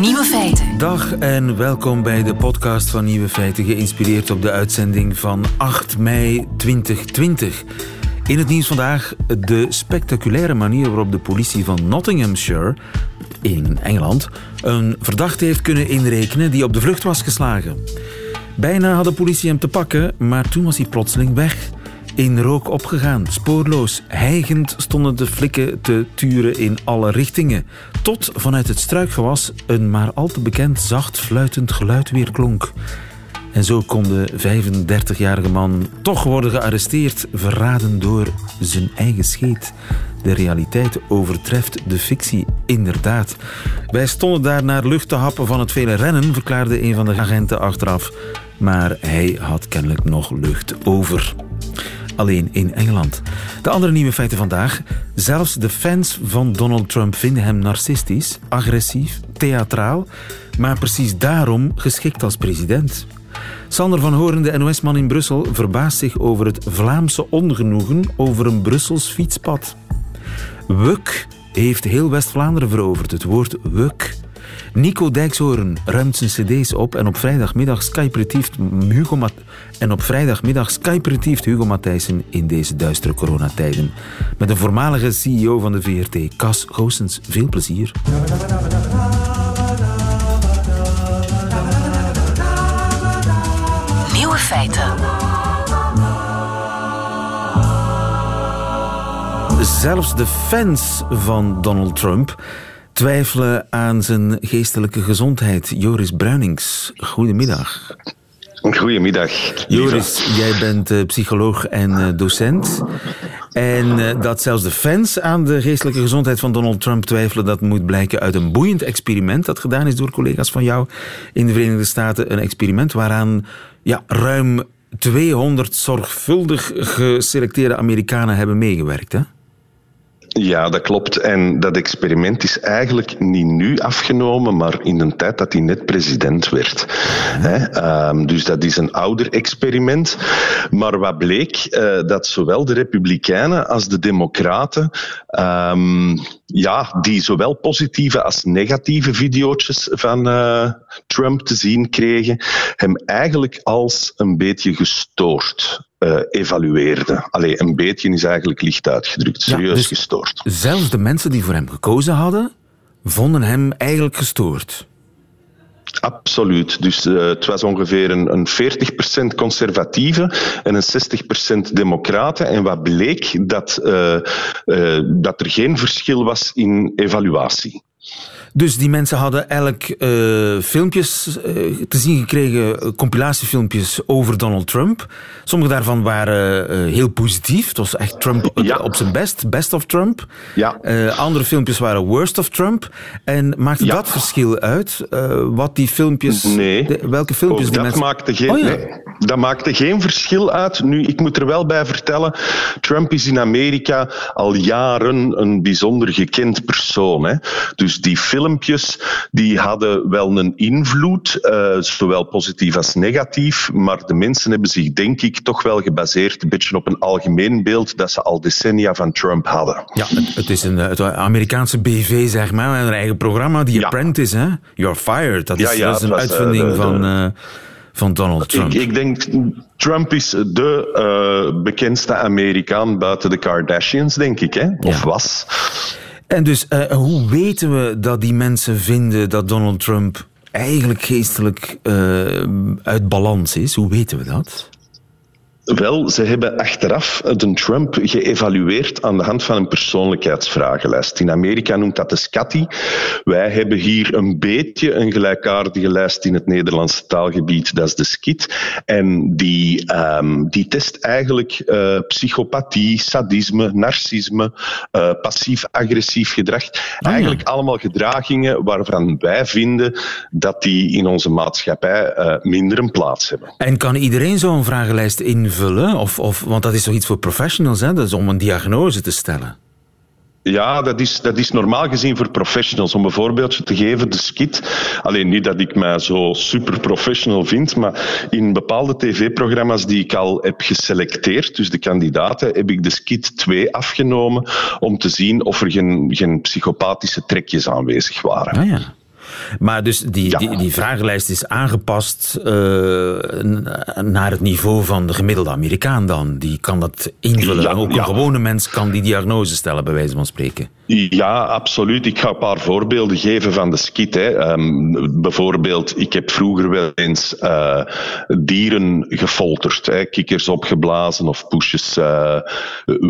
Nieuwe feiten. Dag en welkom bij de podcast van Nieuwe Feiten, geïnspireerd op de uitzending van 8 mei 2020. In het nieuws vandaag de spectaculaire manier waarop de politie van Nottinghamshire in Engeland een verdachte heeft kunnen inrekenen die op de vlucht was geslagen. Bijna had de politie hem te pakken, maar toen was hij plotseling weg in rook opgegaan. Spoorloos, hijgend stonden de flikken te turen in alle richtingen. Tot vanuit het struikgewas een maar al te bekend zacht fluitend geluid weer klonk. En zo kon de 35-jarige man toch worden gearresteerd, verraden door zijn eigen scheet. De realiteit overtreft de fictie, inderdaad. Wij stonden daar naar lucht te happen van het vele rennen, verklaarde een van de agenten achteraf. Maar hij had kennelijk nog lucht over alleen in Engeland. De andere nieuwe feiten vandaag. Zelfs de fans van Donald Trump vinden hem narcistisch, agressief, theatraal, maar precies daarom geschikt als president. Sander van Horen, de NOS-man in Brussel, verbaast zich over het Vlaamse ongenoegen over een Brussels fietspad. Wuk heeft heel West-Vlaanderen veroverd. Het woord wuk Nico Dijkshoorn ruimt zijn cd's op en op vrijdagmiddag skyperitieft Hugo Mat en op vrijdagmiddag skyperitieft Hugo Matthijssen in deze duistere coronatijden. Met de voormalige CEO van de VRT, Cas Goossens. Veel plezier. Nieuwe feiten. Zelfs de fans van Donald Trump twijfelen aan zijn geestelijke gezondheid. Joris Bruinings, goedemiddag. Goedemiddag. Joris, jij bent uh, psycholoog en uh, docent. En uh, dat zelfs de fans aan de geestelijke gezondheid van Donald Trump twijfelen, dat moet blijken uit een boeiend experiment dat gedaan is door collega's van jou in de Verenigde Staten. Een experiment waaraan ja, ruim 200 zorgvuldig geselecteerde Amerikanen hebben meegewerkt. Hè? Ja, dat klopt. En dat experiment is eigenlijk niet nu afgenomen, maar in de tijd dat hij net president werd. Um, dus dat is een ouder experiment. Maar wat bleek, uh, dat zowel de Republikeinen als de Democraten, um, ja, die zowel positieve als negatieve video's van uh, Trump te zien kregen, hem eigenlijk als een beetje gestoord uh, evalueerde. Allee, een beetje is eigenlijk licht uitgedrukt, serieus dus gestoord. Zelfs de mensen die voor hem gekozen hadden, vonden hem eigenlijk gestoord. Absoluut. Dus uh, het was ongeveer een, een 40% conservatieve en een 60% democraten. En wat bleek? Dat, uh, dat er geen verschil was in evaluatie. Dus die mensen hadden elk uh, filmpjes uh, te zien gekregen, compilatiefilmpjes over Donald Trump. Sommige daarvan waren heel positief. Het was echt Trump ja. op zijn best, best of Trump. Ja. andere filmpjes waren worst of Trump. En maakte ja. dat verschil uit? wat die filmpjes... Nee. De, welke filmpjes oh, die dat mensen... Maakte geen, oh, ja. nee, dat maakte geen verschil uit. Nu, ik moet er wel bij vertellen, Trump is in Amerika al jaren een bijzonder gekend persoon. Hè. Dus die film filmpjes die hadden wel een invloed, uh, zowel positief als negatief, maar de mensen hebben zich denk ik toch wel gebaseerd een beetje op een algemeen beeld dat ze al decennia van Trump hadden. Ja, het, het is een het Amerikaanse BV, zeg maar, een eigen programma, ja. Apprentice, hè? You're Fired. Dat is, ja, ja, dat is een was, uitvinding uh, van... Uh, van Donald Trump. Ik, ik, denk, Trump is de uh, bekendste Amerikaan buiten de Kardashians, denk ik, hè? of ja. was. En dus, uh, hoe weten we dat die mensen vinden dat Donald Trump eigenlijk geestelijk uh, uit balans is? Hoe weten we dat? Wel, ze hebben achteraf de Trump geëvalueerd aan de hand van een persoonlijkheidsvragenlijst. In Amerika noemt dat de Scatty. Wij hebben hier een beetje een gelijkaardige lijst in het Nederlandse taalgebied, dat is de SKIT. En die, um, die test eigenlijk uh, psychopathie, sadisme, narcisme, uh, passief-agressief gedrag. Ah, eigenlijk allemaal gedragingen waarvan wij vinden dat die in onze maatschappij uh, minder een plaats hebben. En kan iedereen zo'n vragenlijst invullen? Of, of, want dat is toch iets voor professionals, hè? Dat is om een diagnose te stellen. Ja, dat is, dat is normaal gezien voor professionals. Om een voorbeeldje te geven, de skit. Alleen niet dat ik mij zo super professional vind, maar in bepaalde tv-programma's die ik al heb geselecteerd, dus de kandidaten, heb ik de skit 2 afgenomen om te zien of er geen, geen psychopathische trekjes aanwezig waren. Ah, ja. Maar dus die, die, die vragenlijst is aangepast uh, naar het niveau van de gemiddelde Amerikaan dan. Die kan dat invullen. Ja, ook een gewone mens kan die diagnose stellen, bij wijze van spreken. Ja, absoluut. Ik ga een paar voorbeelden geven van de skit. Hè. Um, bijvoorbeeld, ik heb vroeger wel eens uh, dieren gefolterd. Hè. Kikkers opgeblazen of poesjes, uh,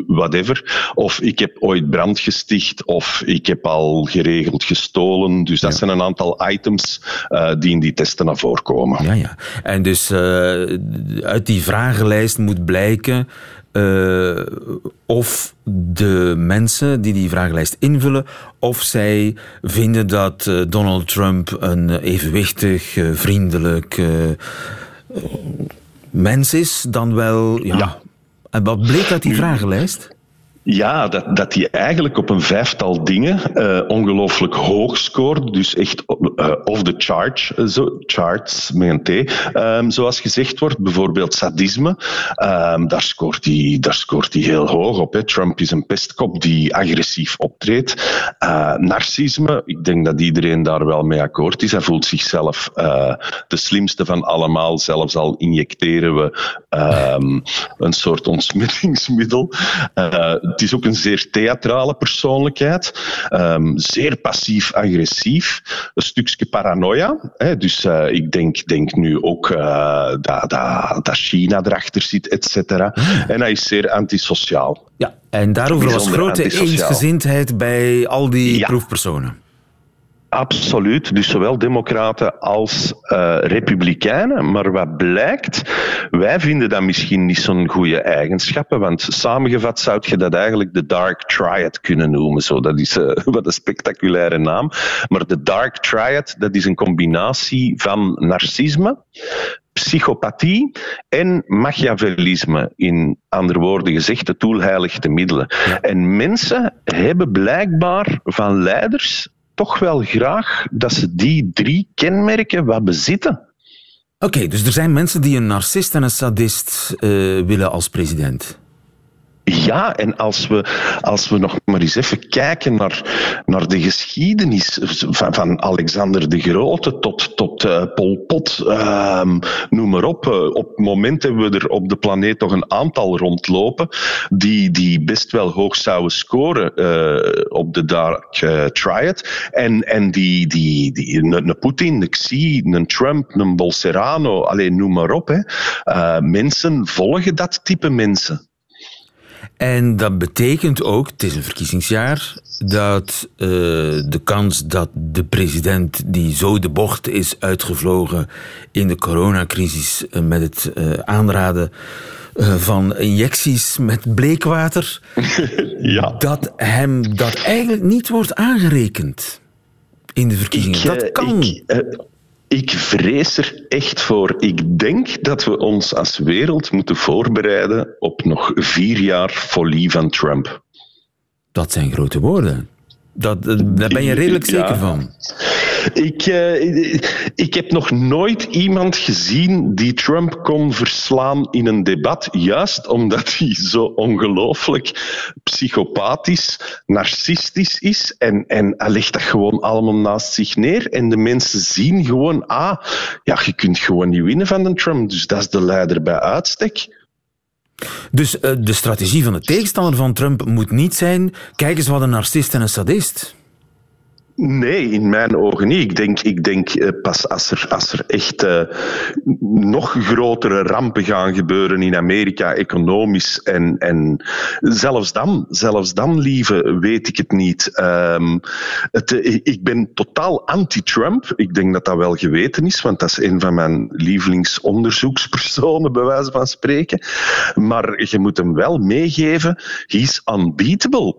whatever. Of ik heb ooit brand gesticht of ik heb al geregeld gestolen. Dus dat zijn een aantal items uh, die in die testen naar voren komen. Ja, ja. En dus uit die vragenlijst moet blijken uh, of de mensen die die vragenlijst invullen, of zij vinden dat uh, Donald Trump een evenwichtig, uh, vriendelijk mens is, dan wel. Ja. ja. En wat bleek uit die vragenlijst? Ja, dat, dat hij eigenlijk op een vijftal dingen uh, ongelooflijk hoog scoort. Dus echt uh, off the chart, uh, zo, charts met een T. Um, zoals gezegd wordt, bijvoorbeeld sadisme. Um, daar, scoort hij, daar scoort hij heel hoog op. Hè. Trump is een pestkop die agressief optreedt. narcisme, ik denk dat iedereen daar wel mee akkoord is. Hij voelt zichzelf de slimste van allemaal. Zelfs al injecteren we um, een soort ontsmettingsmiddel het is ook een zeer theatrale persoonlijkheid. Um, zeer passief-agressief. Een stukje paranoia. Hè. Dus uh, ik denk, denk nu ook uh, dat, dat, dat China erachter zit, et cetera. Hmm. En hij is zeer antisociaal. Ja, en daarover was grote eensgezindheid bij al die ja. proefpersonen. Absoluut, dus zowel democraten als uh, republikeinen. Maar wat blijkt, wij vinden dat misschien niet zo'n goede eigenschappen, want samengevat zou je dat eigenlijk de Dark Triad kunnen noemen. Zo, dat is uh, wat een spectaculaire naam. Maar de Dark Triad, dat is een combinatie van narcisme, psychopathie en machiavellisme. In andere woorden gezegd, de tool heiligt de middelen. En mensen hebben blijkbaar van leiders toch wel graag dat ze die drie kenmerken wat bezitten. Oké, dus er zijn mensen die een narcist en een sadist uh, willen als president. Ja, en als we, als we nog maar eens even kijken naar, naar de geschiedenis van, van Alexander de Grote tot, tot uh, Pol Pot, uh, noem maar op. Uh, op het moment hebben we er op de planeet toch een aantal rondlopen die, die best wel hoog zouden scoren uh, op de Dark Triad. En, en die, die, die, een Poetin, een Xi, een Trump, een Bolsonaro, alleen noem maar op. Hè. mensen volgen dat type mensen. En dat betekent ook, het is een verkiezingsjaar, dat uh, de kans dat de president die zo de bocht is uitgevlogen in de coronacrisis uh, met het uh, aanraden van injecties met bleekwater, ja. dat hem dat eigenlijk niet wordt aangerekend in de verkiezingen. dat kan. Ik, ik vrees er echt voor. Ik denk dat we ons als wereld moeten voorbereiden op nog vier jaar folie van Trump. Dat zijn grote woorden. Dat, daar ben je redelijk zeker van. Ik, uh, ik heb nog nooit iemand gezien die Trump kon verslaan in een debat, juist omdat hij zo ongelooflijk psychopathisch, narcistisch is. En, en hij legt dat gewoon allemaal naast zich neer. En de mensen zien gewoon, ah, ja, je kunt gewoon niet winnen van de Trump, dus dat is de leider bij uitstek. Dus uh, de strategie van de tegenstander van Trump moet niet zijn: kijk eens wat een narcist en een sadist. Nee, in mijn ogen niet. Ik denk, ik denk eh, pas als er, als er echt uh, nog grotere rampen gaan gebeuren in Amerika, economisch. En, en zelfs dan, zelfs dan, lieve, weet ik het niet. Um, het, ik ben totaal anti-Trump. Ik denk dat dat wel geweten is, want dat is een van mijn lievelingsonderzoekspersonen, bij wijze van spreken. Maar je moet hem wel meegeven, he is unbeatable.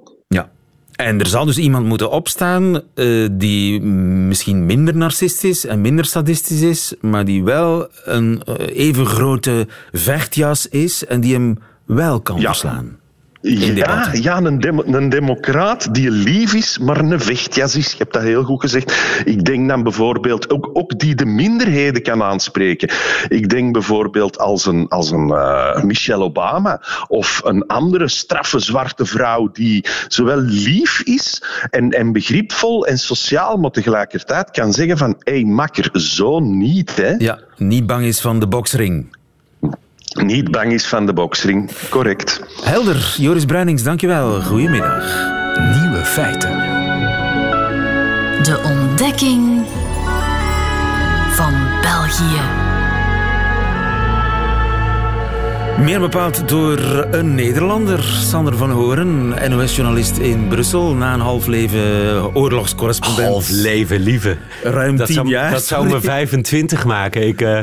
En er zal dus iemand moeten opstaan uh, die misschien minder narcistisch en minder sadistisch is, maar die wel een uh, even grote vechtjas is en die hem wel kan verslaan. ja, ja een, een democraat die lief is, maar een vechtjas is. Je hebt dat heel goed gezegd. Ik denk dan bijvoorbeeld ook, ook die de minderheden kan aanspreken. Ik denk bijvoorbeeld als een, als een uh, Michelle Obama of een andere straffe zwarte vrouw die zowel lief is en, en begripvol en sociaal, maar tegelijkertijd kan zeggen van hé hey, makker, zo niet. Hè? Ja, niet bang is van de boksring niet bang is van de boksring. Correct. Helder. Joris Bruinings, dankjewel. Goedemiddag. Nieuwe feiten. De ontdekking van België. Meer bepaald door een Nederlander, Sander van Horen, NOS-journalist in Brussel. Na een half leven oorlogscorrespondent. Half leven, lieve. Ruim dat tien zou, jaar. Dat zou me 25 maken. Ik, uh...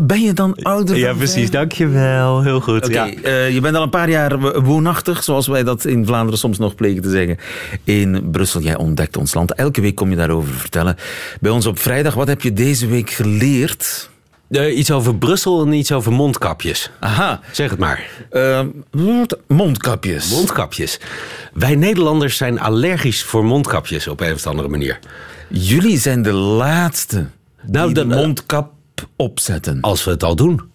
Ben je dan ouder Ja, precies. Dankjewel. Heel goed. Okay, ja. uh, je bent al een paar jaar woonachtig, zoals wij dat in Vlaanderen soms nog plegen te zeggen. In Brussel, jij ontdekt ons land. Elke week kom je daarover vertellen. Bij ons op vrijdag, wat heb je deze week geleerd? Uh, iets over Brussel en iets over mondkapjes. Aha. Zeg het maar. Uh, mondkapjes. Mondkapjes. Wij Nederlanders zijn allergisch voor mondkapjes op een of andere manier. Jullie zijn de laatste nou, die de, de mondkap opzetten. Als we het al doen.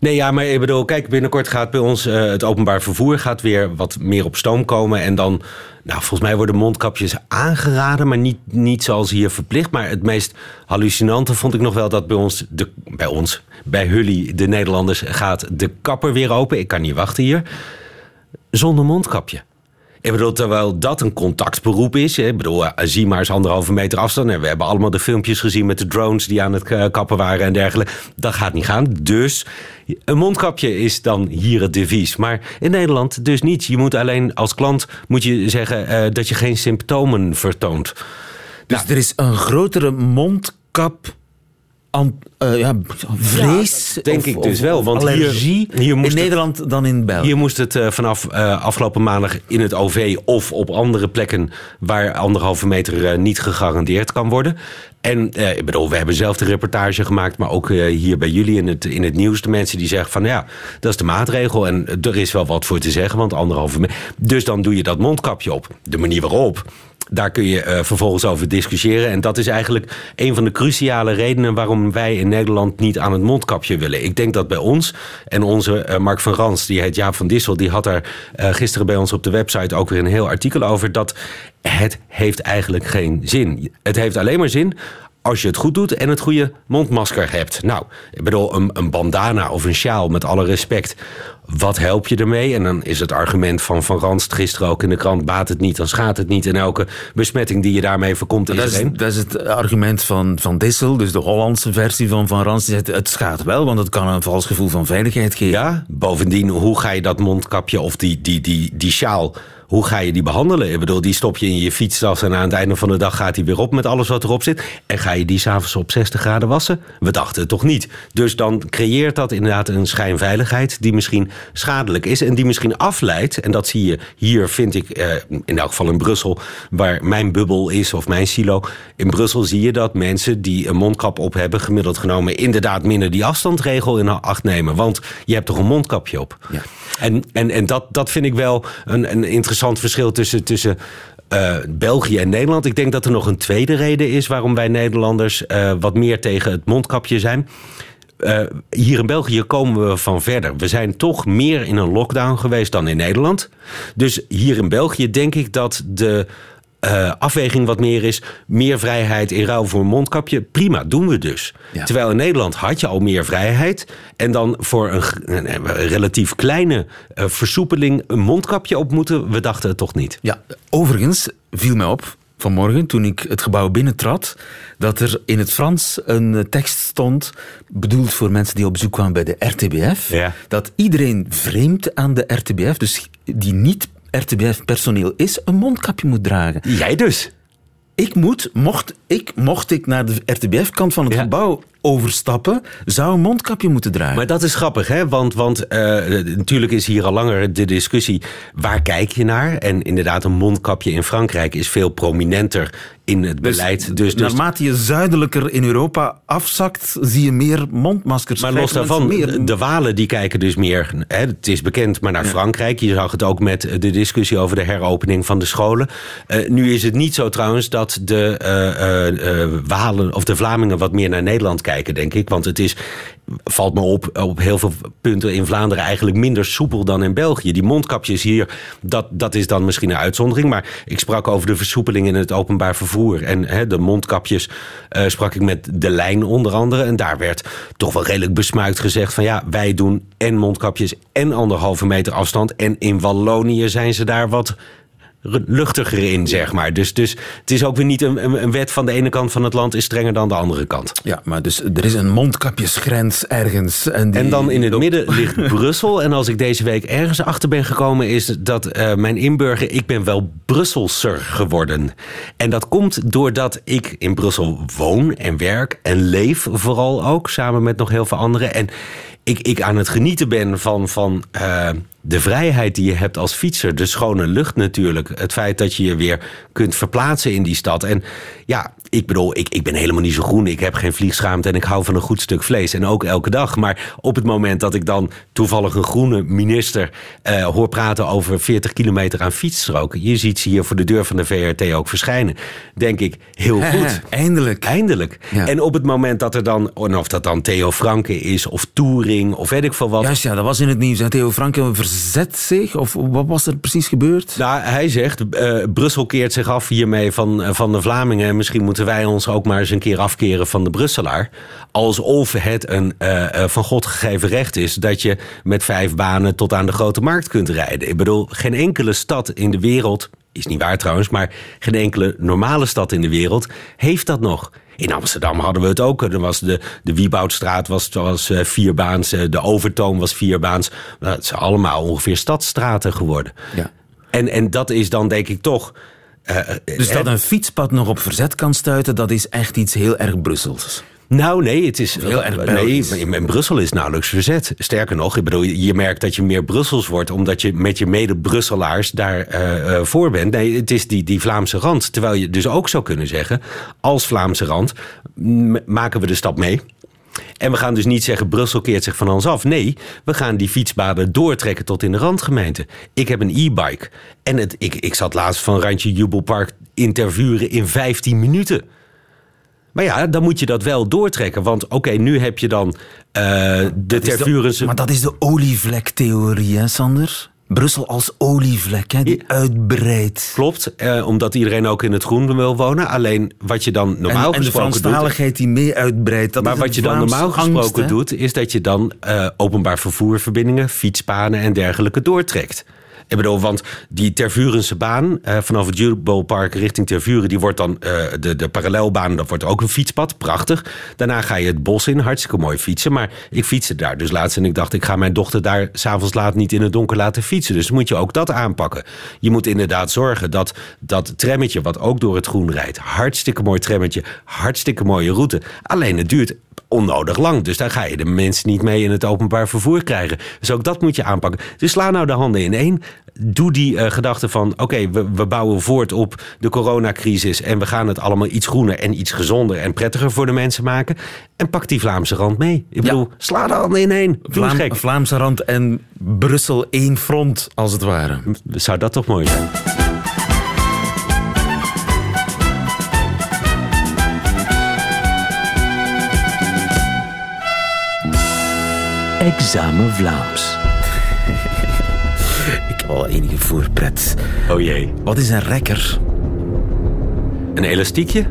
Nee, ja, maar ik bedoel, kijk, binnenkort gaat bij ons uh, het openbaar vervoer gaat weer wat meer op stoom komen. En dan, nou, volgens mij worden mondkapjes aangeraden, maar niet, niet zoals hier verplicht. Maar het meest hallucinante vond ik nog wel dat bij ons, de, bij ons, bij Hully, de Nederlanders, gaat de kapper weer open. Ik kan niet wachten hier. Zonder mondkapje. Ik bedoel, terwijl dat een contactberoep is. Ik bedoel, zie maar eens anderhalve meter afstand. En we hebben allemaal de filmpjes gezien met de drones die aan het kappen waren en dergelijke. Dat gaat niet gaan. Dus een mondkapje is dan hier het devies. Maar in Nederland dus niet. Je moet alleen als klant moet je zeggen uh, dat je geen symptomen vertoont. Dus nou, er is een grotere mondkap An, uh, ja, vrees. Ja, denk of, ik dus wel. Want allergie hier, hier in Nederland het, dan in België. Hier moest het uh, vanaf uh, afgelopen maandag in het OV of op andere plekken waar anderhalve meter niet gegarandeerd kan worden. En ik bedoel, we hebben zelf de reportage gemaakt, maar ook hier bij jullie in het, in het nieuws. De mensen die zeggen van ja, dat is de maatregel. En er is wel wat voor te zeggen, want anderhalve meter. Dus dan doe je dat mondkapje op. De manier waarop daar kun je uh, vervolgens over discussiëren. En dat is eigenlijk een van de cruciale redenen waarom wij in Nederland niet aan het mondkapje willen. Ik denk dat bij ons en onze uh, Mark van Rans, die heet Jaap van Dissel, die had daar uh, gisteren bij ons op de website ook weer een heel artikel over. Dat het heeft eigenlijk geen zin. Het heeft alleen maar zin als je het goed doet en het goede mondmasker hebt. Nou, ik bedoel, een, een bandana of een sjaal, met alle respect. Wat help je ermee? En dan is het argument van Van Ranst gisteren ook in de krant... baat het niet, dan schaadt het niet. En elke besmetting die je daarmee voorkomt is dat is, dat is het argument van Van Dissel, dus de Hollandse versie van Van Ranst. Zegt, het schaadt wel, want het kan een vals gevoel van veiligheid geven. Ja, bovendien, hoe ga je dat mondkapje of die, die, die, die sjaal hoe ga je die behandelen? Ik bedoel, die stop je in je fietstas en aan het einde van de dag gaat die weer op met alles wat erop zit. En ga je die s'avonds op 60 graden wassen? We dachten het toch niet. Dus dan creëert dat inderdaad een schijnveiligheid die misschien schadelijk is en die misschien afleidt. En dat zie je hier, vind ik, eh, in elk geval in Brussel, waar mijn bubbel is of mijn silo. In Brussel zie je dat mensen die een mondkap op hebben, gemiddeld genomen, inderdaad minder die afstandregel in acht nemen. Want je hebt toch een mondkapje op. Ja. En, en, en dat, dat vind ik wel een, een interessant verschil tussen, tussen uh, België en Nederland. Ik denk dat er nog een tweede reden is waarom wij Nederlanders uh, wat meer tegen het mondkapje zijn. Uh, hier in België komen we van verder. We zijn toch meer in een lockdown geweest dan in Nederland. Dus hier in België denk ik dat de uh, afweging wat meer is. Meer vrijheid in ruil voor een mondkapje. Prima, doen we dus. Ja. Terwijl in Nederland had je al meer vrijheid. En dan voor een, een, een relatief kleine uh, versoepeling een mondkapje op moeten. We dachten het toch niet. Ja, overigens viel mij op vanmorgen toen ik het gebouw binnentrad. Dat er in het Frans een tekst stond. Bedoeld voor mensen die op bezoek kwamen bij de RTBF. Ja. Dat iedereen vreemd aan de RTBF. Dus die niet RTBF-personeel is, een mondkapje moet dragen. Jij dus? Ik moet, mocht ik, mocht ik naar de RTBF-kant van het ja. gebouw overstappen, zou een mondkapje moeten dragen. Maar dat is grappig, hè? Want, want uh, natuurlijk is hier al langer de discussie... waar kijk je naar? En inderdaad, een mondkapje in Frankrijk is veel prominenter in het beleid. Dus, dus, naarmate je zuidelijker in Europa afzakt, zie je meer mondmaskers. Maar los daarvan, meer- de Walen die kijken dus meer, hè, het is bekend, maar naar Frankrijk. Je zag het ook met de discussie over de heropening van de scholen. Eh, nu is het niet zo trouwens dat de eh, eh, eh, Walen of de Vlamingen wat meer naar Nederland kijken, denk ik. Want het is, valt me op, op heel veel punten in Vlaanderen eigenlijk minder soepel dan in België. Die mondkapjes hier, dat, dat is dan misschien een uitzondering. Maar ik sprak over de versoepeling in het openbaar vervoer. En de mondkapjes eh, sprak ik met de lijn onder andere. En daar werd toch wel redelijk besmuikt gezegd van ja, wij doen en mondkapjes en anderhalve meter afstand. En in Wallonië zijn ze daar wat luchtiger in, zeg maar. Dus, dus het is ook weer niet een, een, wet van de ene kant van het land is strenger dan de andere kant. Ja, maar dus er is een mondkapjesgrens ergens. En, die- En dan in het midden ligt Brussel. En als ik deze week ergens achter ben gekomen, is dat eh, mijn inburger, ik ben wel Brusselser geworden. En dat komt doordat ik in Brussel woon en werk en leef vooral ook, samen met nog heel veel anderen. En ik, ik aan het genieten ben van, van eh, de vrijheid die je hebt als fietser. De schone lucht natuurlijk. Het feit dat je je weer kunt verplaatsen in die stad. En ja, ik bedoel, ik, ik ben helemaal niet zo groen. Ik heb geen vliegschaamte en ik hou van een goed stuk vlees. En ook elke dag. Maar op het moment dat ik dan toevallig een groene minister eh, hoor praten over 40 kilometer aan fietsstroken. Je ziet ze hier voor de deur van de VRT ook verschijnen. Denk ik, heel goed. Eindelijk. Eindelijk. Ja. En op het moment dat er dan, en of dat dan Theo Franke is, of Touring, of weet ik veel wat. Juist, ja, dat was in het nieuws. hè. Theo Franke verzet zich? Of wat was er precies gebeurd? Nou, hij zegt, eh, Brussel keert zich af hiermee van, eh, van de Vlamingen. En misschien moeten wij ons ook maar eens een keer afkeren van de Brusselaar. Alsof het een eh, eh, van God gegeven recht is dat je met vijf banen tot aan de grote markt kunt rijden. Ik bedoel, geen enkele stad in de wereld, is niet waar trouwens, maar geen enkele normale stad in de wereld heeft dat nog. In Amsterdam hadden we het ook. Er was de, de Wieboudstraat was, was eh, vierbaans, de Overtoom was vierbaans. Nou, Het zijn allemaal ongeveer stadstraten geworden. Ja. En, en dat is dan denk ik toch. Eh, Dus eh, dat een fietspad nog op verzet kan stuiten, dat is echt iets heel erg Brussels. Nou, nee, het is Heel erg nee, Belgisch. in, in Brussel is nauwelijks verzet. Sterker nog, ik bedoel, je merkt dat je meer Brussels wordt omdat je met je mede-Brusselaars daar eh, voor bent. Nee, het is die, die Vlaamse rand. Terwijl je dus ook zou kunnen zeggen, als Vlaamse rand maken we de stap mee. En we gaan dus niet zeggen Brussel keert zich van ons af. Nee, we gaan die fietspaden doortrekken tot in de randgemeente. Ik heb een e-bike. En het, ik, ik zat laatst van Randje Jubelpark interviewen in 15 minuten. Maar ja, dan moet je dat wel doortrekken. Want oké, nu heb je dan eh, de- Tervurense... Maar dat is de olievlektheorie, hè, Sander? Brussel als olievlek, hè, die uitbreidt. Klopt, eh, omdat iedereen ook in het groen wil wonen. Alleen wat je dan normaal En, en de gesproken doet... Franstaligheid die mee uitbreidt. Dat Maar wat je dan normaal angst, gesproken hè. doet, is dat je dan eh, openbaar vervoerverbindingen, fietspaden en dergelijke doortrekt. Ik bedoel, want die Tervurense baan eh, vanaf het Jubelpark richting Tervuren, die wordt dan eh, de, de parallelbaan, dat wordt ook een fietspad, prachtig. Daarna ga je het bos in, hartstikke mooi fietsen. Maar ik fietste daar dus laatst en ik dacht, ik ga mijn dochter daar s'avonds laat niet in het donker laten fietsen. Dus moet je ook dat aanpakken. Je moet inderdaad zorgen dat dat trammetje, wat ook door het groen rijdt, hartstikke mooi trammetje, hartstikke mooie route. Alleen het duurt onnodig lang. Dus daar ga je de mensen niet mee in het openbaar vervoer krijgen. Dus ook dat moet je aanpakken. Dus sla nou de handen in één. Doe die eh, gedachte van: oké, we, we bouwen voort op de coronacrisis. En we gaan het allemaal iets groener en iets gezonder en prettiger voor de mensen maken. En pak die Vlaamse rand mee. Ik bedoel, sla de handen in één. Vlaam. Vlaamse rand en Brussel één front, als het ware. Zou dat toch mooi zijn? Examen Vlaams. Ik heb al enige voorpret. Oh jee. Wat is een rekker? Een elastiekje?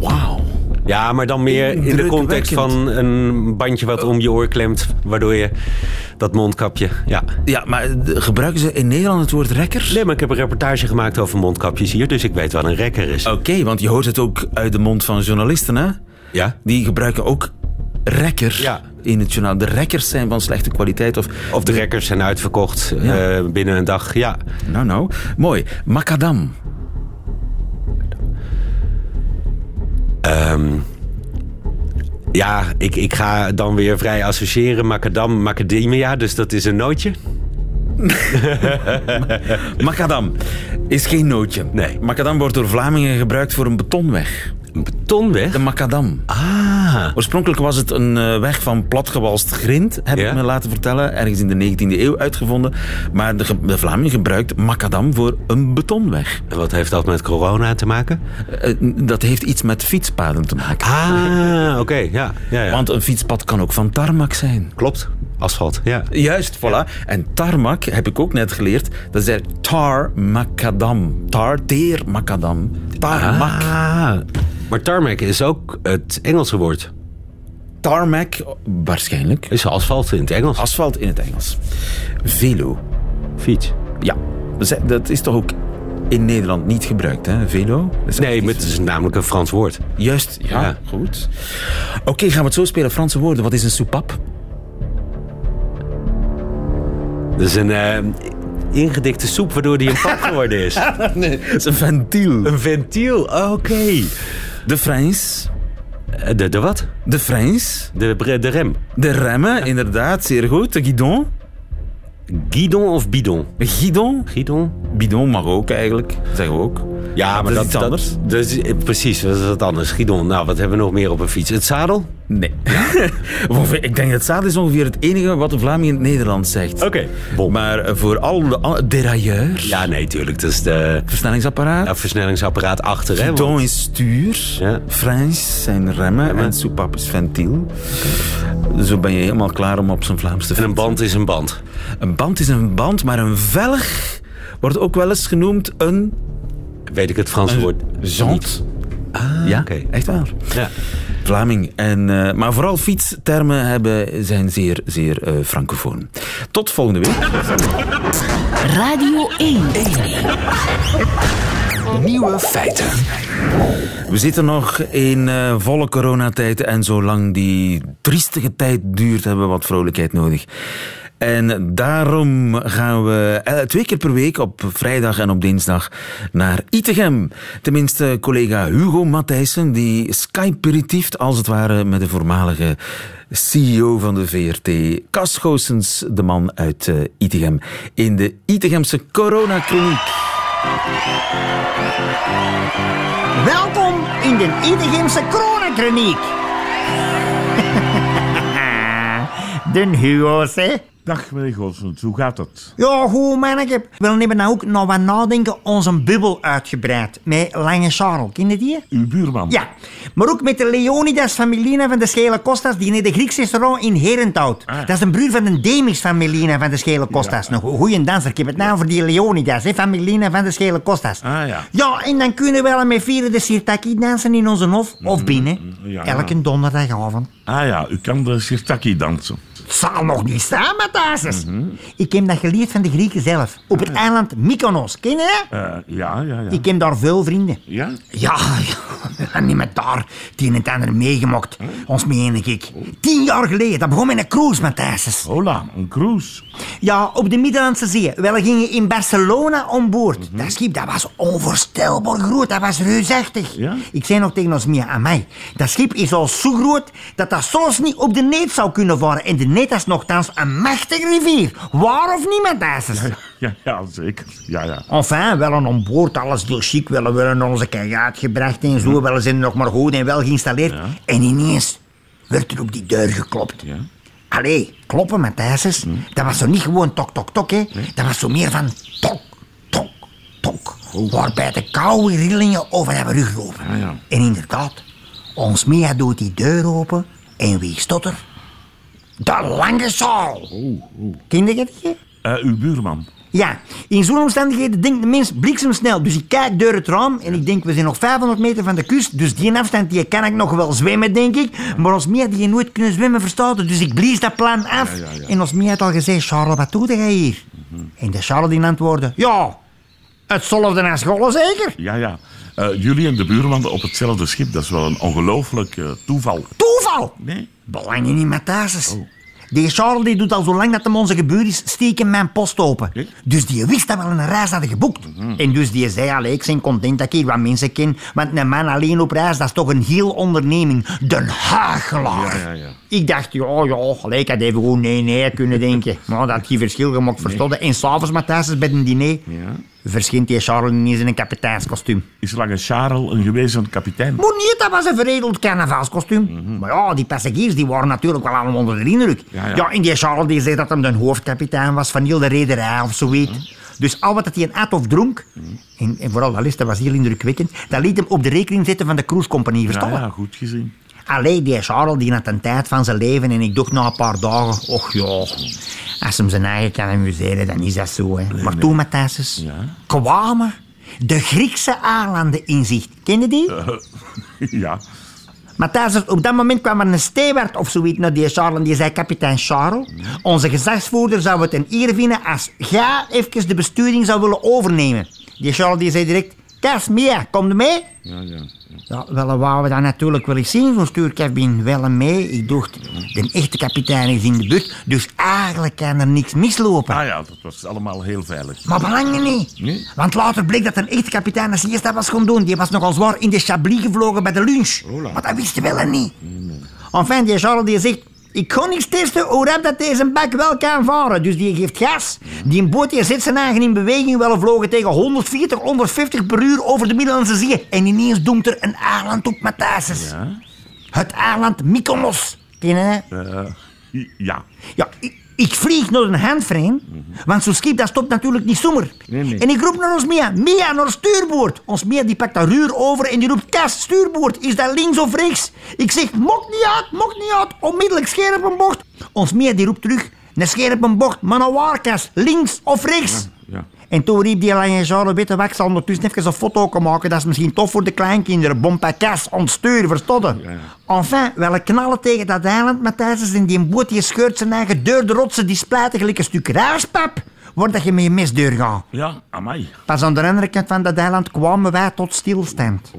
Wauw. Ja, maar dan meer in de context van een bandje wat om je oor klemt. Waardoor je dat mondkapje. Ja. Ja, maar eh, gebruiken ze in Nederland het woord rekker? Nee, maar ik heb een reportage gemaakt over mondkapjes hier, dus ik weet wat een rekker is. Oké, want je hoort het ook uit de mond van journalisten, hè? Ja? Die gebruiken ook rekker Ja. In het journaal. De rekkers zijn van slechte kwaliteit. Of, Of de rekkers zijn uitverkocht Ja. eh, binnen een dag. Ja. Nou, nou. Mooi. Macadam. Ehm, ja, ik, ik ga dan weer vrij associëren. Macadam, macadamia, dus dat is een nootje. Macadam is geen nootje. Nee. Macadam wordt door Vlamingen gebruikt voor een betonweg. Een betonweg? De macadam. Ah. Oorspronkelijk was het een eh, weg van platgewalst grind, heb Ja. ik me laten vertellen. Ergens in de 19e eeuw uitgevonden. Maar de, de Vlamingen gebruikt macadam voor een betonweg. En wat heeft dat met corona te maken? Eh, dat heeft iets met fietspaden te maken. Ah, oké. Ja, ja, ja. Want een fietspad kan ook van tarmac zijn. Klopt. Asfalt, ja. Juist, voilà. En tarmac, heb ik ook net geleerd, dat is tar macadam. Tar, teer macadam. Tarmac. Ah. Maar tarmac is ook het Engelse woord. Tarmac, waarschijnlijk. Is asfalt in het Engels. Asfalt in het Engels. Velo. Fiets. Ja, dat is- toch ook in Nederland niet gebruikt, hè? Velo? Nee, maar het is namelijk een Frans woord. Juist, ja, Ja. goed. Oké, gaan we het zo spelen. Franse woorden. Wat is een soepap? Dat is een eh, ingedikte soep waardoor die een pap geworden is. Nee, dat is een ventiel. Een ventiel, oké. De Frans. Eh, De, de wat? De Frans. De, de rem. De remmen, inderdaad, zeer goed. De guidon. Guidon of bidon? Guidon. Guidon? Bidon mag ook eigenlijk, zeggen we ook. Ja, maar is dat, iets dat- anders. dat is, eh, precies, dat is wat anders. Guidon, nou, wat hebben we nog meer op een fiets? Het zadel? Nee. Ik denk dat zaad is ongeveer het enige wat de Vlaming in het Nederlands zegt. Oké. Maar eh, voor al de derailleur, Ja, nee, tuurlijk. Dat is de versnellingsapparaat, ja, versnellingsapparaat achter, hè? guidon want- is stuur, Ja. Frans zijn remmen en soepap is ventiel. Zo ben je helemaal klaar om op zijn Vlaams te En een band is een band. Een band is een band, maar een velg wordt ook wel eens genoemd een Weet ik het Franse woord? zand. Ah, Ja, oké. echt waar. Ja. Vlaming. En, eh, maar vooral fietstermen hebben, zijn zeer, zeer eh francofoon. Tot volgende week. Radio 1. Nieuwe feiten. We zitten nog in eh, volle coronatijd en zolang die triestige tijd duurt, hebben we wat vrolijkheid nodig. En daarom gaan we eh, twee keer per week op vrijdag en op dinsdag naar Itegem. Tenminste, collega Hugo Matthijssen, die skyperitieft als het ware met de voormalige CEO van de VRT, Cas Goossens, de man uit eh, Itegem, in de Itegemse coronakliniek. Welkom in de Idegemse coronakliniek. de Hugo's, hè? Dag meneer Goossens, hoe gaat het? Ja, goed manneke. We hebben nou ook nog wat nadenken onze bubbel uitgebreid. Met Lange Charles, ken je die? Uw buurman? Ja, maar ook met de Leonidas van Melina van de Schele Costas, die in de Grieks restaurant in Herenthout. Ah. Dat is een broer van de Demis van Melina van de Schele Costas. Een goeie danser. Ik heb het naam voor die Leonidas, hè, van Melina van de Schele Costas. Ah, ja. Ja, en dan kunnen we wel met vieren de sirtaki dansen in onze hof of binnen. Mhm, ja. Elke donderdagavond. Ah ja, u kan de sirtaki dansen. Het zal nog niet staan, Matthijs. Mhm. Ik heb dat geleerd van de Grieken zelf. Op het eiland Mykonos, ken je dat? Eh, ja, ja, ja. Ik heb daar veel vrienden. Ja? Ja, ja, niet met daar. Een en het ander meegemaakt. Ons meen ik. Tien jaar geleden, dat begon met een cruise, Matthijs. Hola, een cruise. Ja, op de Middellandse Zee. We gingen in Barcelona om boord. Dat schip dat was onvoorstelbaar groot. Dat was reusachtig. Ja? Ik zei nog tegen ons Mia, aan mij. Dat schip is al zo groot dat dat zelfs niet op de Neet zou kunnen varen. En de Neet is nogthans een machtige rivier. Waar of niet, Matthijs? Ja, ja, zeker. Ja, ja. Enfin, wel een onboord, alles heel chic. Wel, we hebben onze kajuit gebracht en zo. Wel zijn nog maar goed en wel geïnstalleerd. En ineens werd er op die deur geklopt. Ja. Allee, kloppen, Matthijs. Dat was zo niet gewoon tok, tok, tok, hè. Dat was zo meer van tok, tok, tok. Waarbij de koude rillingen over hebben rug lopen. Ah, ja. En inderdaad, ons Mia doet die deur open en wie stond er? De lange zaal. Je dat? Eh, uw buurman. Ja, in zo'n omstandigheden denkt de mens bliksemsnel. Dus ik kijk door het raam en ik denk, we zijn nog 500 meter van de kust. Dus die afstand die kan ik nog wel zwemmen, denk ik. Maar ons Mia die nooit kunnen zwemmen verstaat. Dus ik blies dat plan af. Ja, ja, ja. En ons Mia had al gezegd, Charles, wat doe jij hier? En de Charles die antwoordde, ja, hetzelfde als school zeker? Ja, ja. Eh, jullie en de buurman op hetzelfde schip, dat is wel een ongelooflijk eh, toeval. Toeval! Nee? Belang je niet met thuis. Die Charles die doet al zo lang dat hem onze gebeurd is, steken mijn post open. Dus die wist dat we een reis hadden geboekt. En dus die zei, allee, ik ben content dat ik hier wat mensen ken, want een man alleen op reis, dat is toch een heel onderneming. De Hagelaar. Ja, ja, ja. Ik dacht, ja, ja, gelijk, ik had even gewoon nee, nee kunnen denken. Maar dat had geen verschil gemaakt, verstodde. En s'avonds, Matthijs, bij een diner, Ja. verschijnt die Charles ineens in een kapiteinskostuum. Is Lange Charles een gewezen kapitein? Maar niet, dat was een veredeld carnavalskostuum. Maar ja, die passagiers die waren natuurlijk wel allemaal onder de indruk. Mhm. Ja, Ja, ja. en die Charles die zei dat hem de hoofdkapitein was van heel de rederij of zoiets. Dus al wat hij at of dronk, Mhm. en, en vooral dat list, dat was heel indrukwekkend, dat liet hem op de rekening zetten van de cruisecompagnie, Ja, verstaan? ja, goed gezien. Allee, die Charles die had een tijd van zijn leven en ik dacht na een paar dagen, och ja, als hem zijn eigen kan amuseren, dan is dat zo. Hè. maar toen, Matthijs, Ja. kwamen de Griekse eilanden in zicht. Ken je die? ja. Matthijs, op dat moment kwam er een steward of zoiets naar die Charles en die zei, kapitein Charles, onze gezagsvoerder zou het een eer vinden als jij even de besturing zou willen overnemen. Die Charles die zei direct, Kas, Mia, kom je mee? Ja, ja. Ja, wel wouden we dat natuurlijk wel eens zien, zo'n stuurkabin. Wel en mee. Ik dacht, de echte kapitein is in de buurt, dus eigenlijk kan er niks mislopen. Ah ja, dat was allemaal heel veilig. Maar belangrijk niet. Nee. Want later bleek dat een echte kapitein als eerste dat was gaan doen. Die was nogal zwaar in de Chablis gevlogen bij de lunch. Maar dat wisten we wel niet. Enfin, die Charles die zegt... Ik kon niet testen hoe rap dat deze bak wel kan varen. Dus die geeft gas. Die boot die zet zijn eigen in beweging. Wel vlogen tegen 140, 150 per uur over de Middellandse Zee. En ineens doemt er een eiland op Matthijs. Ja. Het eiland Mykonos. Ken je dat? Eh, ja. Ja, ik, ik vlieg naar een handframe, want zo'n schip dat stopt natuurlijk niet zomaar. Nee, nee. En ik roep naar ons Mia, Mia naar stuurboord. Ons Mia die pakt dat ruur over en die roept, Kas, stuurboord, is dat links of rechts? Ik zeg, mocht niet uit, mocht niet uit, onmiddellijk scherp een bocht. Ons Mia die roept terug, een scherp een bocht, maar een waar, Kas, links of rechts? Ja. En toen riep die lange weet je wat, ik zal ondertussen even een foto maken. Dat is misschien tof voor de kleinkinderen. Bompakas, ontstuur, verstotten. Enfin, wel knallen tegen dat eiland, Matthijs. En die boot die scheurt zijn eigen deur de rotsen. Die splijten gelijk een stuk raaspap. Wordt dat je met je mesdeur gaat. Ja, amai. Pas aan de andere kant van dat eiland kwamen wij tot stilstand.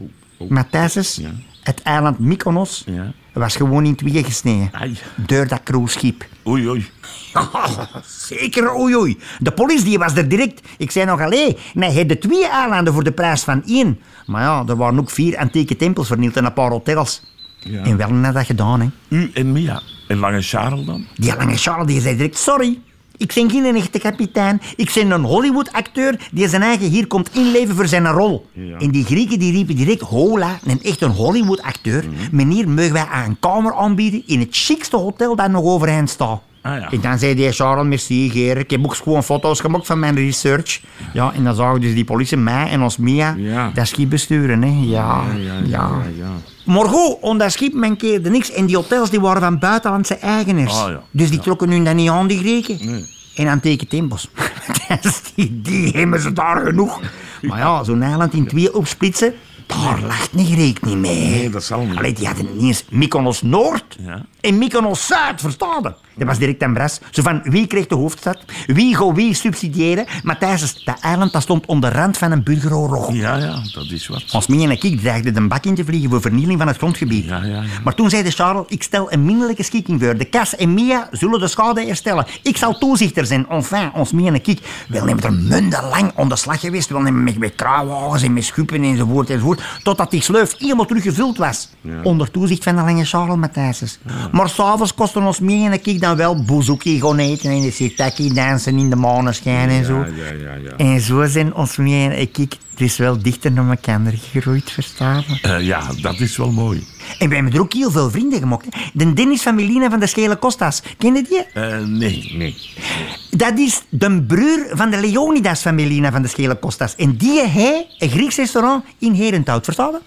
Matthijs, het eiland Mykonos Ja. Was gewoon in tweeën gesneden. Ai. Door dat cruiseschip. Oei, oei. Zeker, oei oei. De politie die was er direct. Ik zei nog, allee, nee, hij de twee eilanden voor de prijs van één. Maar ja, er waren ook vier antieke tempels vernield en een paar hotels. Ja. En wel net dat gedaan, hè. U en Mia. En Lange Charles dan? Die lange Charles die zei direct, sorry. Ik ben geen echte kapitein. Ik ben een Hollywood-acteur die zijn eigen hier komt inleven voor zijn rol. Ja. En die Grieken die riepen direct, hola, een echt een Hollywood-acteur. Mhm. Meneer, mogen wij aan een kamer aanbieden in het chicste hotel dat nog overeind staat. Ah, ja. En dan zei die Charles, merci Geer. Ik heb ook gewoon foto's gemaakt van mijn research. Ja, en dan zagen dus die politie mij en ons Mia Ja. dat schip besturen. Hè. Ja, ja, ja, ja. Maar goed, on dat schip mankeerde niks. En die hotels die waren van buitenlandse eigenaars. Ah, ja. Dus die trokken hun dan niet aan, die Greken. Nee. En antieke tempels. Dus die, die hebben ze daar genoeg. Maar ja, zo'n eiland in twee opsplitsen, daar lacht een Greek niet mee. Nee, dat zal niet. Allee, die hadden ineens Mykonos Noord en Mykonos Zuid, verstaan? Dat was direct een bras. Zo van, wie kreeg de hoofdstad? Wie gaat wie subsidiëren? Maar tijdens dat eiland dat stond onder rand van een burgeroorlog. Ja, ja, dat is wat. Ons Mie en ik dreigden de bak in te vliegen voor vernieling van het grondgebied. Ja, ja, ja. Maar toen zei de Charles, ik stel een minderlijke schikking voor. De Kas en Mia zullen de schade herstellen. Ik zal toezichter zijn. Enfin, ons Mie en ik, wel nemen er mundenlang aan de slag geweest. Wel nemen met, met kruiwagens en met schuppen enzovoort enzovoort. Totdat die sleuf helemaal teruggevuld was. Onder toezicht van de lange Charles Matthijsses. Maar s'avonds kostte ons Mie en ik dan wel bouzouki gaan eten. En de sitaki dansen in de maneschijn en zo. Ja, ja, ja, ja. En zo zijn ons Mie en ik dus wel dichter naar elkaar gegroeid, verstaan? Eh, ja, dat is wel mooi. En we hebben er ook heel veel vrienden gemaakt. hè. De Dennis van Melina van de Schele Costas. Ken je die? Eh, nee, nee. Dat is de broer van de Leonidas van Melina van de Schele Costas. En die heeft een Grieks restaurant in Herenthout, verstaan we?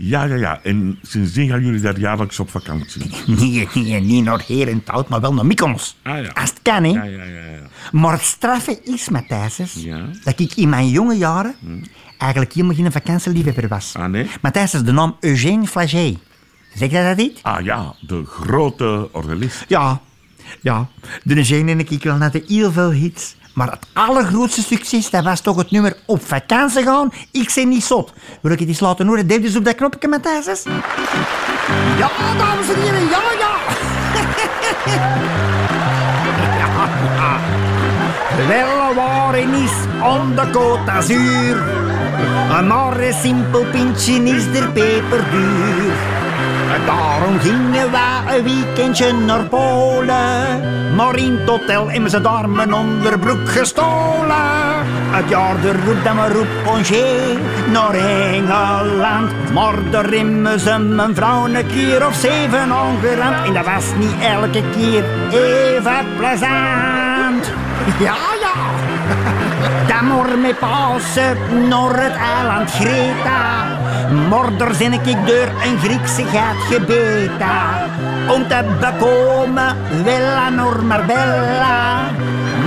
Ja, ja, ja. En sindsdien gaan jullie daar jaarlijks op vakantie. Nee, nee, niet naar Herenthout, maar wel naar Mykonos. Ah, ja. Als het kan, hè. Ja, ja, ja. ja. Maar het straffe is, Matthijs, Ja. dat ik in mijn jonge jaren eigenlijk helemaal geen vakantieliefhebber was. Ah, nee? Matthijs, de naam Eugène Flagey. Zeg je dat niet? Ah ja, de grote orgelist. Ja, ja. De Eugène en ik wel hadden heel veel hits. Maar het allergrootste succes, dat was toch het nummer Op vakantie gaan, ik ben niet zot. Wil ik het eens laten horen? Def dus op dat knopje, Matthijs. Ja, dames en heren, ja, ja. Wel waren is on de Côte d'Azur. Maar een simpel pintje is er peperduur. Daarom gingen wij een weekendje naar Polen. Maar in het hotel ze daar mijn onderbroek gestolen. Het jaar de roep me roep congé naar Engeland. Maar daar hebben ze mijn vrouw een keer of zeven aangerand. En dat was niet elke keer even plezant. Ja, ja. Dan moet me passen naar het eiland Greta. Morder zin ik door een Griekse gaat gebeten. Om te bekomen Norma Bella.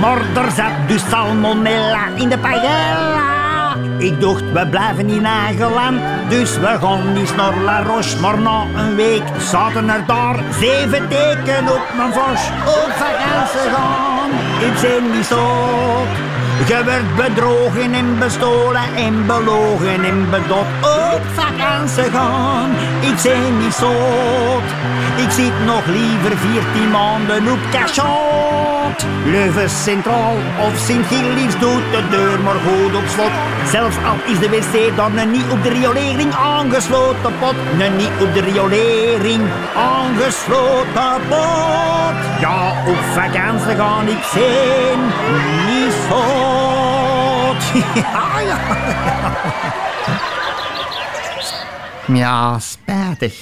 Morder zat dus salmonella in de paella. Ik dacht, we blijven in eigen dus we gaan niet naar La Roche. Maar na een week zaten er daar zeven teken op mijn vos. Op vakantie gaan, ik ben niet zo. Je werd bedrogen en bestolen en belogen en bedot op vakantie gaan. Ik ben niet zoot. Ik zit nog liever 14 maanden op cachot. Leuven Centraal of Sint-Gilles doet de deur maar goed op slot. Zelfs al is de wc dan niet op de riolering aangesloten pot. Nog niet op de riolering aangesloten pot. Ja, op vakantie gaan ik zijn niet zo. Ja, ja. Ja, spijtig.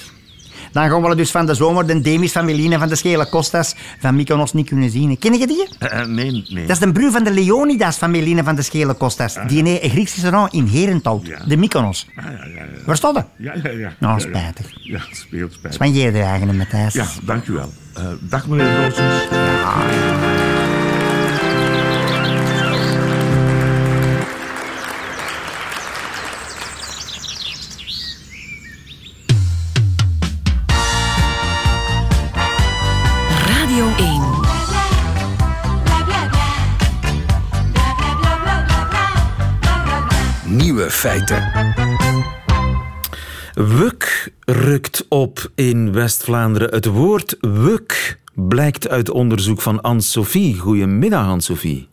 Dan gaan we dus van de zomer de Demis van Melina van de Schele Costas van Mykonos niet kunnen zien. Ken je die? Eh, nee, nee. Dat is de broer van de Leonidas van Melina van de Schele Costas. Die heeft een Grieks restaurant in Herenthout, Ja. de Mykonos. Ah, ja, ja, ja. Waar staat dat? Ja, ja, ja. Nou, ja, spijtig. Ja, ja speelt spijtig. Spanjeer de eigen Matthijs. Ja, dank u wel. Eh, dag meneer Roosens. Radio feiten. Wuk rukt op in West-Vlaanderen. Het woord wuk blijkt uit onderzoek van Anne-Sophie. Goedemiddag, Anne-Sophie.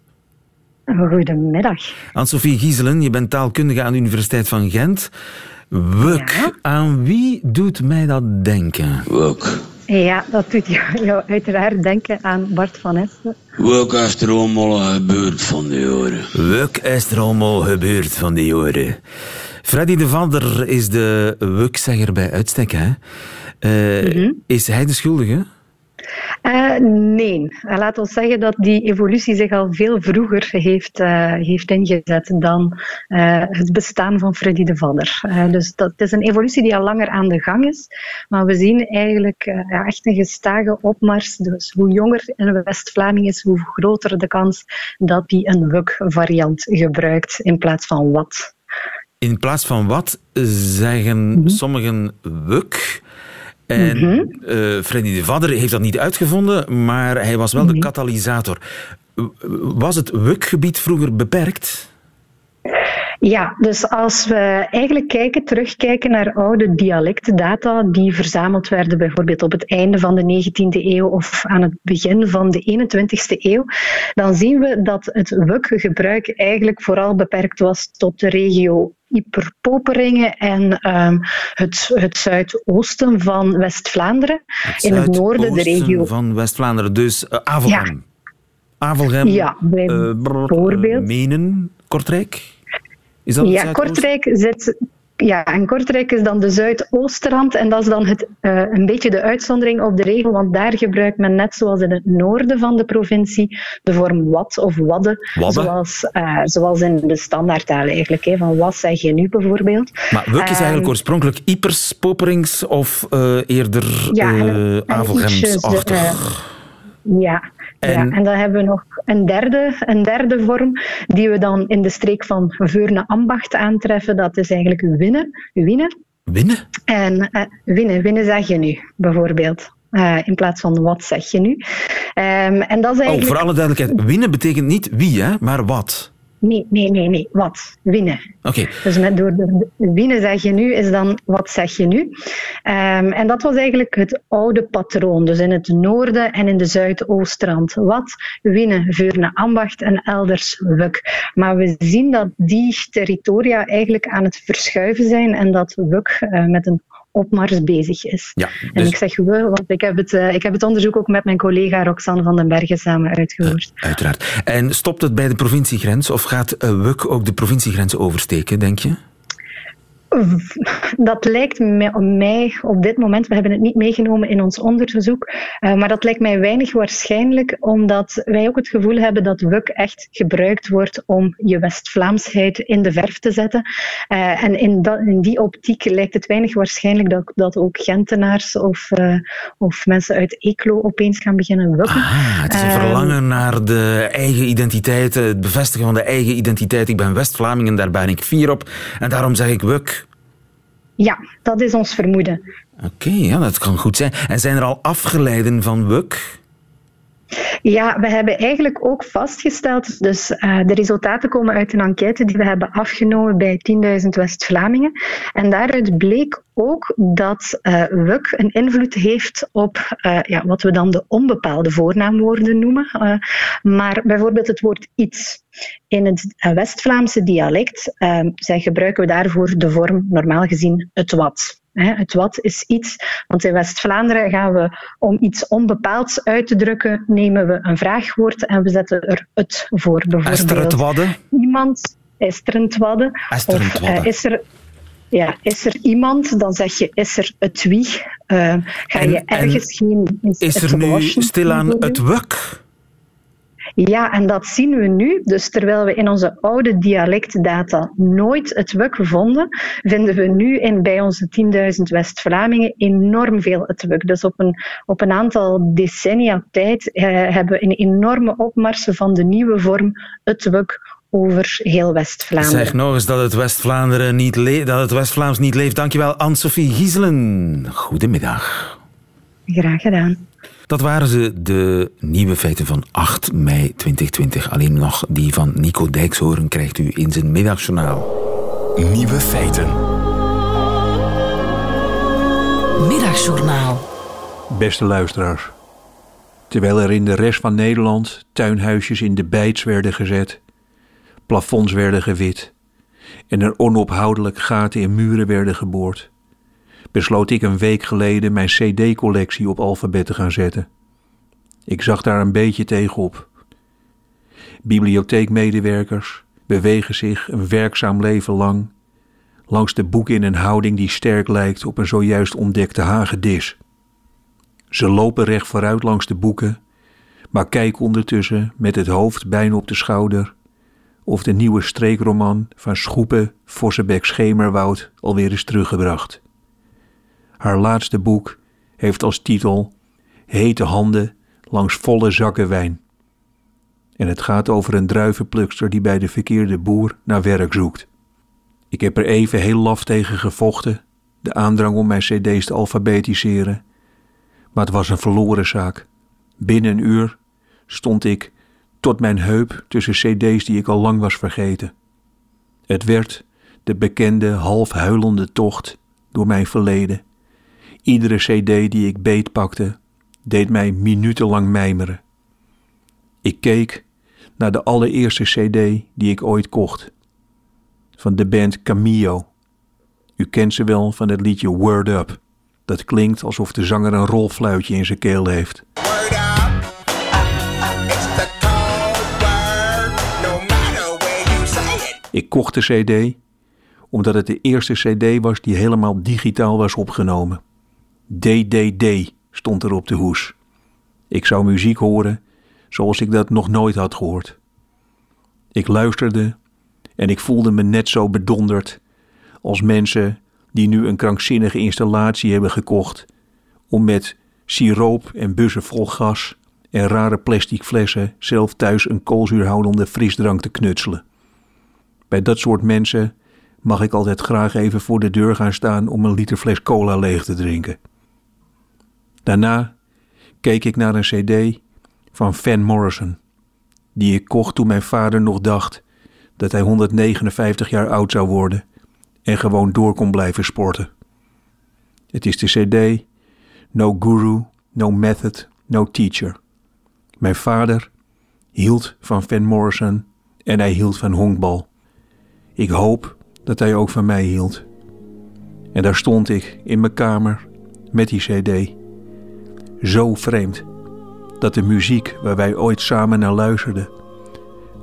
Goedemiddag. Anne-Sophie Gieselen, je bent taalkundige aan de Universiteit van Gent. Wuk, Ja. aan wie doet mij dat denken? Welk? Ja, dat doet jou, jou uiteraard denken aan Bart van Essen. Welk is er allemaal gebeurd van die jaren? Wuk is er allemaal gebeurd van die jaren? Freddy de Vader is de wukszegger bij uitstek, hè? Eh, Is hij de schuldige? Eh, nee, Eh, laat ons zeggen dat die evolutie zich al veel vroeger heeft, eh, heeft ingezet dan het bestaan van Freddy de Vadder. Dus dat is een evolutie die al langer aan de gang is. Maar we zien eigenlijk ja, echt een gestage opmars. Dus hoe jonger een West-Vlaming is, hoe groter de kans dat hij een wuk-variant gebruikt in plaats van wat. In plaats van wat zeggen sommigen wuk. En eh, Freddy de Vadder heeft dat niet uitgevonden, maar hij was wel de katalysator. W- Was het wukgebied vroeger beperkt? Ja, dus als we eigenlijk kijken, terugkijken naar oude dialectdata die verzameld werden bijvoorbeeld op het einde van de 19e eeuw of aan het begin van de 21e eeuw, dan zien we dat het wuk-gebruik eigenlijk vooral beperkt was tot de regio Ieper-Poperingen en ehm, het, het zuidoosten van West-Vlaanderen. In het noorden de regio van West-Vlaanderen, dus eh, Avelgem. Avelgem, Ja, eh, brr, bijvoorbeeld. eh, Menen, Kortrijk? Is dat Ja? Kortrijk zit. Ja, en Kortrijk is dan de zuidoostrand en dat is dan het, eh, een beetje de uitzondering op de regel, want daar gebruikt men net zoals in het noorden van de provincie de vorm wat of wadde, Wadde? Zoals, eh, zoals in de standaardtaal eigenlijk. Hè, van wat zeg je nu bijvoorbeeld. Maar wuk is eigenlijk Ehm, oorspronkelijk Ipers, Poperings of eh, eerder Ja, Avelgemsachtig? ietsjes, Ja, En- ja, en dan hebben we nog een derde, een derde vorm die we dan in de streek van Veurne-Ambacht aantreffen. Dat is eigenlijk winnen. winnen. Winnen? En eh, winnen, winnen zeg je nu, bijvoorbeeld. Eh, in plaats van wat zeg je nu. Ehm, en dat is Oh, eigenlijk... voor alle duidelijkheid, winnen betekent niet wie, hè, maar wat. Nee, nee, nee, nee. Wat? Winnen. Oké, Dus met door de winnen zeg je nu, is dan wat zeg je nu? Ehm, en dat was eigenlijk het oude patroon. Dus in het noorden en in de zuidoostrand. Wat? Winnen, Veurne, Ambacht en elders Wuk. Maar we zien dat die territoria eigenlijk aan het verschuiven zijn en dat Wuk eh, met een opmars bezig is. Ja, En dus- ik zeg we, want ik heb, het, eh, ik heb het onderzoek ook met mijn collega Roxanne van den Bergen samen uitgevoerd. Uiteraard. En stopt het bij de provinciegrens of gaat eh, WUK ook de provinciegrens oversteken, denk je? Dat lijkt mij, op dit moment, we hebben het niet meegenomen in ons onderzoek, eh, maar dat lijkt mij weinig waarschijnlijk, omdat wij ook het gevoel hebben dat WUK echt gebruikt wordt om je West-Vlaamsheid in de verf te zetten. Eh, en in, die optiek lijkt het weinig waarschijnlijk dat, dat ook Gentenaars of, eh, of mensen uit Eeklo opeens gaan beginnen wukken. Ah, het is een verlangen naar de eigen identiteit, het bevestigen van de eigen identiteit. Ik ben West-Vlaming en daar ben ik fier op. En daarom zeg ik WUK. Ja, dat is ons vermoeden. Oké, ja, dat kan goed zijn. En zijn er al afgeleiden van WUK? Ja, we hebben eigenlijk ook vastgesteld, dus eh, de resultaten komen uit een enquête die we hebben afgenomen bij 10.000 West-Vlamingen. En daaruit bleek ook dat eh WUK een invloed heeft op eh, ja, wat we dan de onbepaalde voornaamwoorden noemen. Maar bijvoorbeeld het woord iets. In het West-Vlaamse dialect gebruiken we daarvoor de vorm normaal gezien het wat. Het wat is iets, want in West-Vlaanderen gaan we om iets onbepaalds uit te drukken, nemen we een vraagwoord en we zetten er het voor. Bijvoorbeeld. Esther het Wadde? Iemand, is er een twadde? Een Of twadde. eh, is er... Ja, is er iemand, dan zeg je is er het wie. Eh, ga En- je ergens geen... Is het er nu stilaan het WUK? Ja, en dat zien we nu. Dus terwijl we in onze oude dialectdata nooit het WUK vonden, vinden we nu in, bij onze 10.000 West-Vlamingen enorm veel het WUK. Dus op een, op een aantal decennia tijd eh, hebben we een enorme opmars van de nieuwe vorm het WUK over heel West-Vlaanderen. Zeg nog eens dat het West-Vlaanderen niet dat het West-Vlaams niet leeft. Dankjewel, Anne-Sophie Gieselen. Goedemiddag. Graag gedaan. Dat waren ze, de nieuwe feiten van 8 mei 2020. Alleen nog die van Nico Dijkshoorn krijgt u in zijn middagjournaal. Nieuwe feiten. Middagjournaal. Beste luisteraars. Terwijl er in de rest van Nederland tuinhuisjes in de bijts werden gezet, plafonds werden gewit en er onophoudelijk gaten in muren werden geboord, besloot ik een week geleden mijn CD-collectie op alfabet te gaan zetten. Ik zag daar een beetje tegenop. Bibliotheekmedewerkers bewegen zich een werkzaam leven lang langs de boeken in een houding die sterk lijkt op een zojuist ontdekte hagedis. Ze lopen recht vooruit langs de boeken, maar kijken ondertussen met het hoofd bijna op de schouder of de nieuwe streekroman van Schoepen Vossenbek Schemerwoud alweer is teruggebracht. Haar laatste boek heeft als titel Hete handen langs volle zakken wijn. En het gaat over een druivenplukster die bij de verkeerde boer naar werk zoekt. Ik heb er even heel laf tegen gevochten, de aandrang om mijn cd's te alfabetiseren. Maar het was een verloren zaak. Binnen een uur stond ik tot mijn heup tussen cd's die ik al lang was vergeten. Het werd de bekende half huilende tocht door mijn verleden. Iedere cd die ik beetpakte deed mij minutenlang mijmeren. Ik keek naar de allereerste cd die ik ooit kocht van de band Cameo. U kent ze wel van het liedje Word Up. Dat klinkt alsof de zanger een rolfluitje in zijn keel heeft. Ik kocht de CD omdat het de eerste CD was die helemaal digitaal was opgenomen. DDD stond er op de hoes. Ik zou muziek horen zoals ik dat nog nooit had gehoord. Ik luisterde en ik voelde me net zo bedonderd als mensen die nu een krankzinnige installatie hebben gekocht om met siroop en bussen vol gas en rare plastic flessen zelf thuis een koolzuurhoudende frisdrank te knutselen. Bij dat soort mensen mag ik altijd graag even voor de deur gaan staan om een liter fles cola leeg te drinken. Daarna keek ik naar een cd van Van Morrison, die ik kocht toen mijn vader nog dacht dat hij 159 jaar oud zou worden en gewoon door kon blijven sporten. Het is de CD No Guru, No Method, No Teacher. Mijn vader hield van Van Morrison en hij hield van honkbal. Ik hoop dat hij ook van mij hield. En daar stond ik in mijn kamer met die CD. Zo vreemd dat de muziek waar wij ooit samen naar luisterden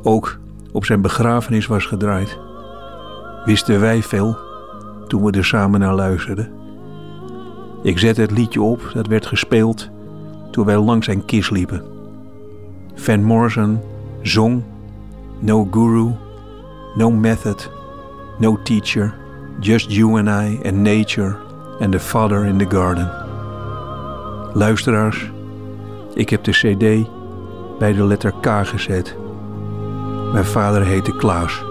ook op zijn begrafenis was gedraaid. Wisten wij veel toen we er samen naar luisterden. Ik zette het liedje op, dat werd gespeeld toen wij langs zijn kist liepen. Van Morrison zong No guru, no method, no teacher, just you and I and nature and the father in the garden. Luisteraars, ik heb de CD bij de letter K gezet. Mijn vader heette Klaas.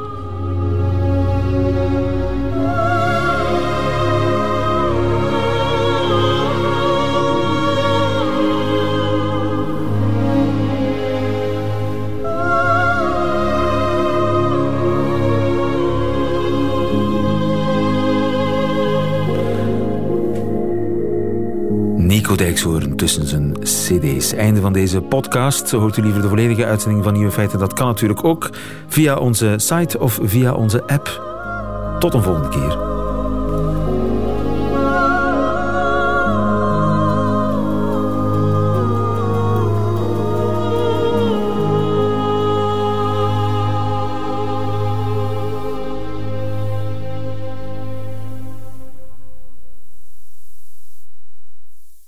Nico Dijkshoorn tussen zijn cd's. Einde van deze podcast. Hoort u liever de volledige uitzending van Nieuwe Feiten? Dat kan natuurlijk ook via onze site of via onze app. Tot een volgende keer.